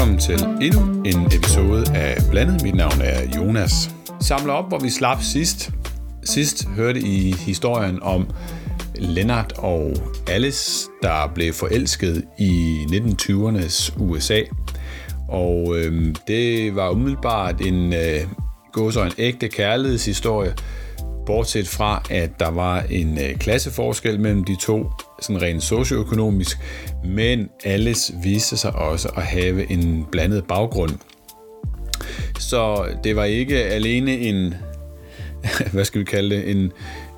til endnu en episode af Blandet. Mit navn er Jonas. Samler op, hvor vi slap sidst. Sidst hørte I historien om Lennart og Alice, der blev forelsket i 1920'ernes USA. Og øh, det var umiddelbart en øh, så en ægte kærlighedshistorie, bortset fra, at der var en øh, klasseforskel mellem de to, sådan rent socioøkonomisk, men alles viste sig også at have en blandet baggrund. Så det var ikke alene en, hvad skal vi kalde det, en,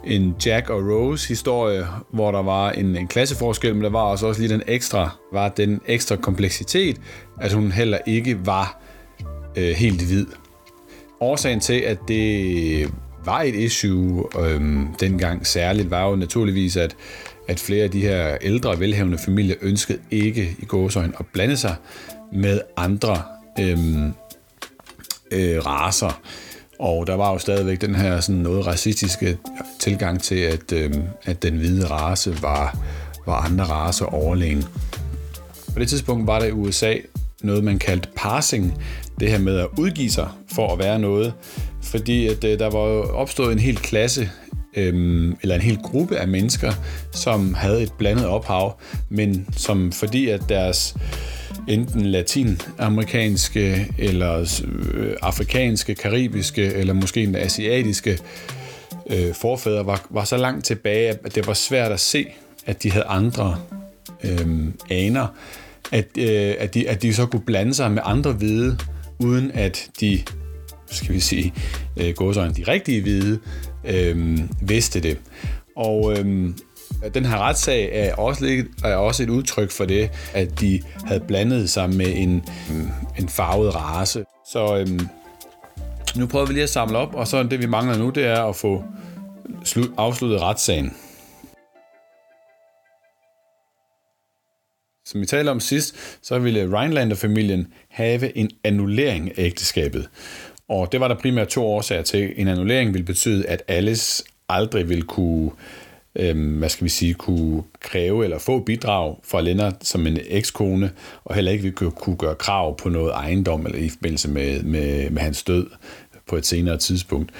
en Jack og Rose historie, hvor der var en, en klasseforskel, men der var også, også lige den ekstra, var den ekstra kompleksitet, at hun heller ikke var øh, helt hvid. Årsagen til, at det var et issue øhm, dengang særligt, var jo naturligvis, at, at flere af de her ældre, velhavende familier ønskede ikke i gåsøjne at blande sig med andre øhm, øh, raser. Og der var jo stadigvæk den her sådan noget racistiske tilgang til, at, øhm, at den hvide race var, var andre raser overlegen. På det tidspunkt var der i USA noget, man kaldte passing, det her med at udgive sig for at være noget, fordi at øh, der var opstået en hel klasse øhm, eller en hel gruppe af mennesker, som havde et blandet ophav, men som fordi at deres enten latinamerikanske eller øh, afrikanske, karibiske eller måske en asiatiske øh, forfædre var, var så langt tilbage, at det var svært at se, at de havde andre øh, aner, at, øh, at, de, at de så kunne blande sig med andre hvide, uden at de, skal vi sige, øh, gåsøjne, de rigtige hvide, øh, vidste det. Og øh, den her retssag er også, lidt, er også et udtryk for det, at de havde blandet sig med en, øh, en farvet race. Så øh, nu prøver vi lige at samle op, og så det vi mangler nu, det er at få slut, afsluttet retssagen. Som vi talte om sidst, så ville Rhinelander-familien have en annullering af ægteskabet. Og det var der primært to årsager til. En annullering ville betyde, at Alice aldrig ville kunne, øh, hvad skal vi sige, kunne kræve eller få bidrag fra Lennart som en ekskone, og heller ikke ville kunne gøre krav på noget ejendom eller i forbindelse med, med, med hans død på et senere tidspunkt.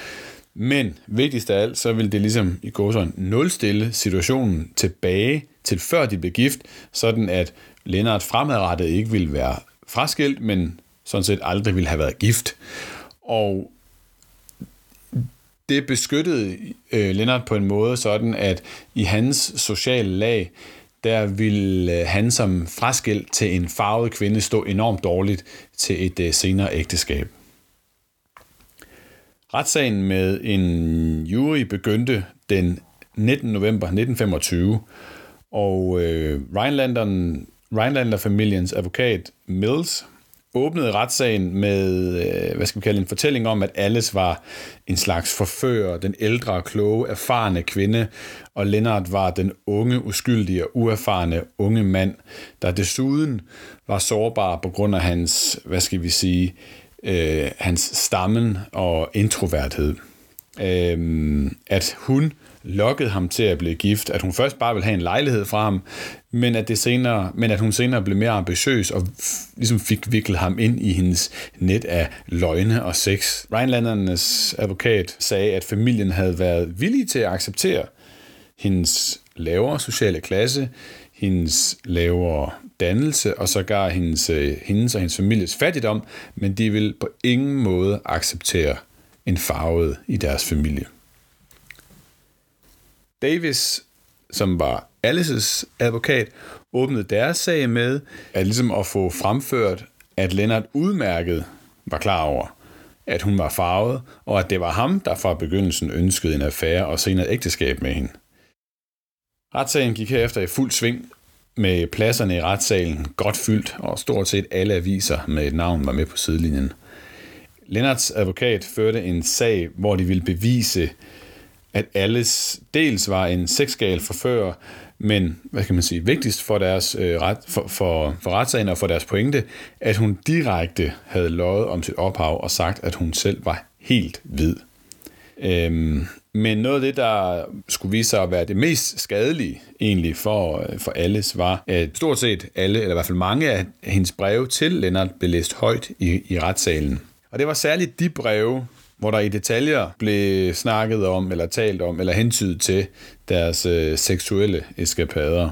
Men vigtigst af alt, så vil det ligesom i går sådan nulstille situationen tilbage til før de blev gift, sådan at Lennart fremadrettet ikke ville være fraskilt, men sådan set aldrig ville have været gift. Og det beskyttede øh, Lennart på en måde sådan, at i hans sociale lag, der ville øh, han som fraskilt til en farvet kvinde stå enormt dårligt til et øh, senere ægteskab. Retssagen med en jury begyndte den 19. november 1925, og øh, Rhinelander-familiens advokat Mills åbnede retssagen med, øh, hvad skal vi kalde en fortælling om, at Alice var en slags forfører, den ældre, kloge, erfarne kvinde, og Lennart var den unge, uskyldige og uerfarne unge mand, der desuden var sårbar på grund af hans, hvad skal vi sige, øh, hans stammen og introverthed. Øh, at hun lokkede ham til at blive gift, at hun først bare ville have en lejlighed fra ham, men at, det senere, men at hun senere blev mere ambitiøs og ligesom fik viklet ham ind i hendes net af løgne og sex. Rheinlandernes advokat sagde, at familien havde været villig til at acceptere hendes lavere sociale klasse, hendes lavere dannelse og sågar hendes, øh, hendes og hendes families fattigdom, men de vil på ingen måde acceptere en farvet i deres familie. Davis, som var Alices advokat, åbnede deres sag med at, ligesom at få fremført, at Lennart udmærket var klar over, at hun var farvet, og at det var ham, der fra begyndelsen ønskede en affære og senere ægteskab med hende. Retssagen gik herefter i fuld sving, med pladserne i retssalen godt fyldt, og stort set alle aviser med et navn var med på sidelinjen. Lennarts advokat førte en sag, hvor de ville bevise, at alles dels var en sexgal forfører, men hvad kan man sige, vigtigst for, deres, øh, ret, for, for, for retssagen og for deres pointe, at hun direkte havde løjet om sit ophav og sagt, at hun selv var helt hvid. Øhm, Men noget af det, der skulle vise sig at være det mest skadelige egentlig for, øh, for alles, var, at stort set alle, eller i hvert fald mange af hendes breve til Lennart blev læst højt i, i retssalen. Og det var særligt de breve, hvor der i detaljer blev snakket om, eller talt om, eller hentydet til deres øh, seksuelle eskapader.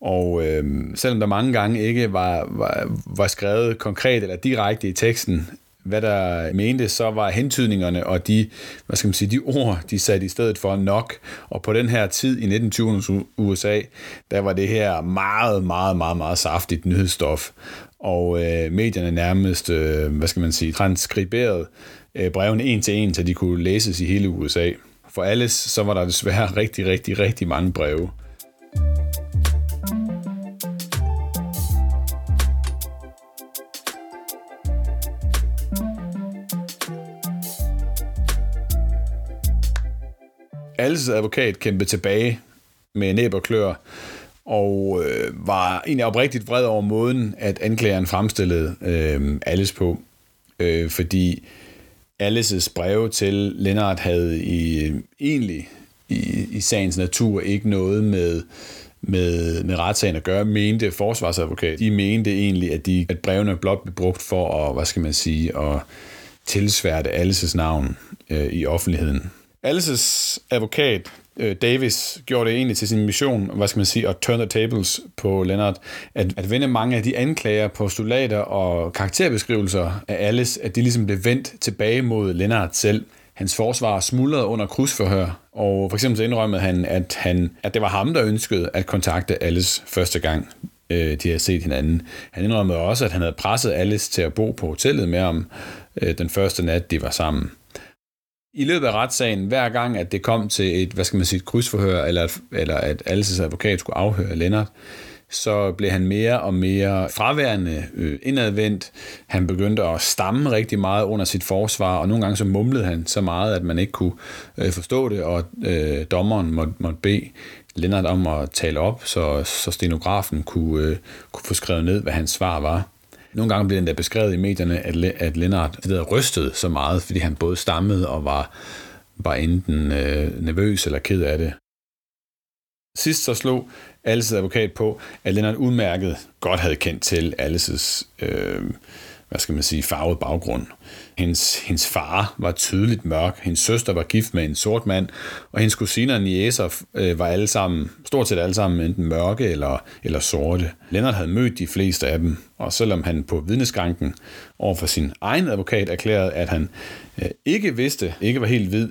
Og øh, selvom der mange gange ikke var, var, var skrevet konkret eller direkte i teksten, hvad der mente, så var hentydningerne og de, hvad skal man sige, de ord, de satte i stedet for nok. Og på den her tid i 1920'ernes USA, der var det her meget, meget, meget, meget saftigt nyhedsstof. Og øh, medierne nærmest, øh, hvad skal man sige, transkriberede øh, brevene en til en, så de kunne læses i hele USA. For alles, så var der desværre rigtig, rigtig, rigtig mange breve. Alles advokat kæmpede tilbage med næb og klør, og øh, var egentlig oprigtigt vred over måden, at anklageren fremstillede øh, Alice på. Øh, fordi Alices breve til Lennart havde i, øh, egentlig i, i sagens natur ikke noget med, med, med retssagen at gøre, mente forsvarsadvokat. De mente egentlig, at, de, at brevene blot blev brugt for at, hvad skal man sige, at tilsværte Alices navn øh, i offentligheden. Alices advokat, øh, Davis, gjorde det egentlig til sin mission, hvad skal man sige, at turn the tables på Leonard, at, at vende mange af de anklager, postulater og karakterbeskrivelser af Alice, at de ligesom blev vendt tilbage mod Leonard selv. Hans forsvar smuldrede under krydsforhør, og for eksempel så indrømmede han, at, han, at det var ham, der ønskede at kontakte Alice første gang, øh, de havde set hinanden. Han indrømmede også, at han havde presset Alice til at bo på hotellet med ham øh, den første nat, de var sammen i løbet af retssagen, hver gang, at det kom til et, hvad skal man sige, et krydsforhør, eller, eller at Alices advokat skulle afhøre Lennart, så blev han mere og mere fraværende øh, indadvendt. Han begyndte at stamme rigtig meget under sit forsvar, og nogle gange så mumlede han så meget, at man ikke kunne øh, forstå det, og øh, dommeren måtte, måtte bede Lennart om at tale op, så, så stenografen kunne, øh, kunne få skrevet ned, hvad hans svar var. Nogle gange blev det der beskrevet i medierne, at, at Lennart det rystede så meget, fordi han både stammede og var, var enten øh, nervøs eller ked af det. Sidst så slog Alices advokat på, at Lennart udmærket godt havde kendt til Alices øh, hvad skal man sige, farvet baggrund. Hendes, hendes far var tydeligt mørk, hendes søster var gift med en sort mand, og hendes kusiner og niæser øh, var alle sammen, stort set alle sammen enten mørke eller, eller sorte. Lennart havde mødt de fleste af dem, og selvom han på vidneskranken overfor sin egen advokat erklærede, at han øh, ikke vidste, ikke var helt hvid,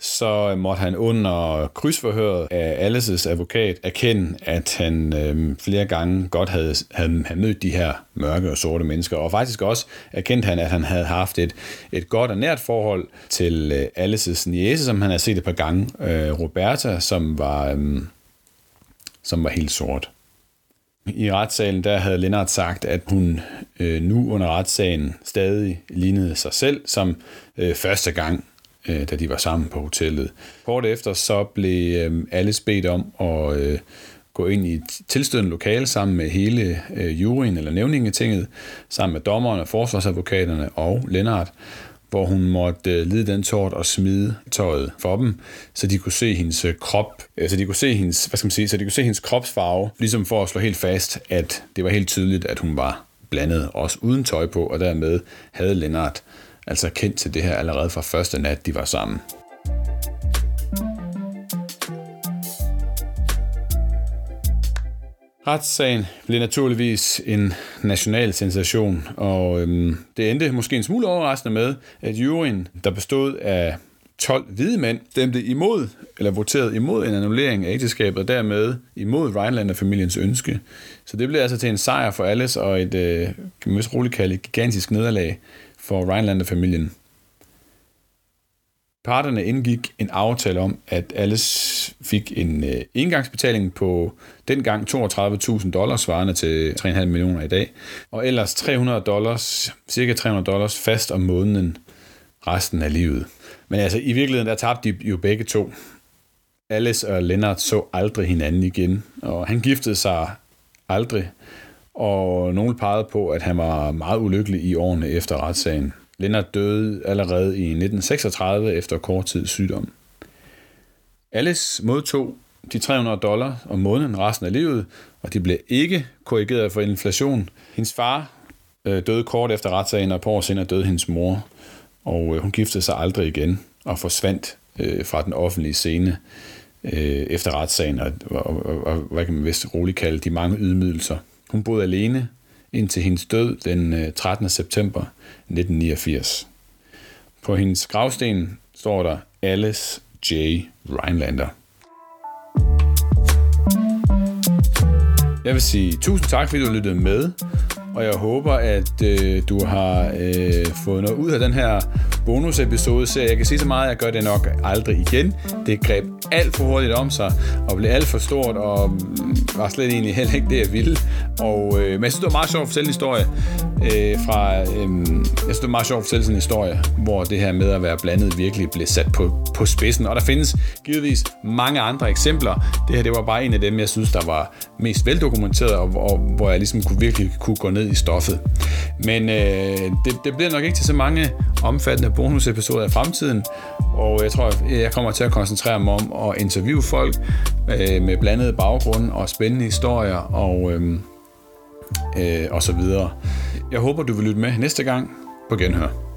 så måtte han under krydsforhøret af Alices advokat erkende, at han øh, flere gange godt havde, havde, havde mødt de her mørke og sorte mennesker, og faktisk også erkendte han, at han havde haft et, et godt og nært forhold til øh, Alices niece, som han havde set et par gange, øh, Roberta, som var, øh, som var helt sort. I retssalen der havde Lennart sagt, at hun øh, nu under retssagen stadig lignede sig selv som øh, første gang Øh, da de var sammen på hotellet. Kort efter så blev øh, alle bedt om at øh, gå ind i et tilstødende lokale sammen med hele øh, juryen eller nævningetinget, sammen med dommerne, forsvarsadvokaterne og Lennart, hvor hun måtte øh, lide den tårt og smide tøjet for dem, så de kunne se hendes øh, krop, øh, så de kunne se hendes, hvad skal man sige, så de kunne se hendes kropsfarve, ligesom for at slå helt fast, at det var helt tydeligt, at hun var blandet, også uden tøj på, og dermed havde Lennart altså kendt til det her allerede fra første nat, de var sammen. Retssagen blev naturligvis en national sensation, og øhm, det endte måske en smule overraskende med, at juryen, der bestod af 12 hvide mænd, stemte imod, eller voterede imod en annullering af ægteskabet, og dermed imod Rhinelander-familiens ønske. Så det blev altså til en sejr for Alice, og et, øh, kan man vist roligt kalde et gigantisk nederlag for Rhinelander-familien. Parterne indgik en aftale om, at alle fik en øh, indgangsbetaling på dengang 32.000 dollars, svarende til 3,5 millioner i dag, og ellers 300 dollars, cirka 300 dollars fast om måneden resten af livet. Men altså, i virkeligheden, der tabte de jo begge to. Alice og Lennart så aldrig hinanden igen, og han giftede sig aldrig, og nogen pegede på, at han var meget ulykkelig i årene efter retssagen. Lennart døde allerede i 1936 efter kort tid sygdom. Alice modtog de 300 dollar om måneden resten af livet, og de blev ikke korrigeret for inflation. Hendes far øh, døde kort efter retssagen, og et par år senere døde hendes mor, og øh, hun giftede sig aldrig igen og forsvandt øh, fra den offentlige scene øh, efter retssagen, og, og, og, og hvad kan man vist roligt kalde de mange ydmygelser. Hun boede alene indtil hendes død den øh, 13. September 1989. På hendes gravsten står der Alice J. Rhinelander. Jeg vil sige tusind tak, fordi du lyttede med, og jeg håber, at øh, du har øh, fået noget ud af den her bonusepisode, så jeg kan sige så meget, at jeg gør det nok aldrig igen. Det greb alt for hurtigt om sig, og blev alt for stort, og mm, var slet egentlig heller ikke det, jeg ville. Og, øh, men jeg synes, det var meget sjovt at fortælle en historie øh, fra... Øh, jeg synes, det var meget sjovt at fortælle sådan en historie, hvor det her med at være blandet virkelig blev sat på, på spidsen. Og der findes givetvis mange andre eksempler. Det her, det var bare en af dem, jeg synes, der var mest veldokumenteret, og, og hvor jeg ligesom kunne virkelig kunne gå ned i stoffet. Men øh, det, det bliver nok ikke til så mange omfattende Øh, bonusepisoder i fremtiden, og jeg tror, jeg kommer til at koncentrere mig om at interviewe folk øh, med blandede baggrund og spændende historier og, øh, øh, og så videre. Jeg håber, du vil lytte med næste gang på Genhør.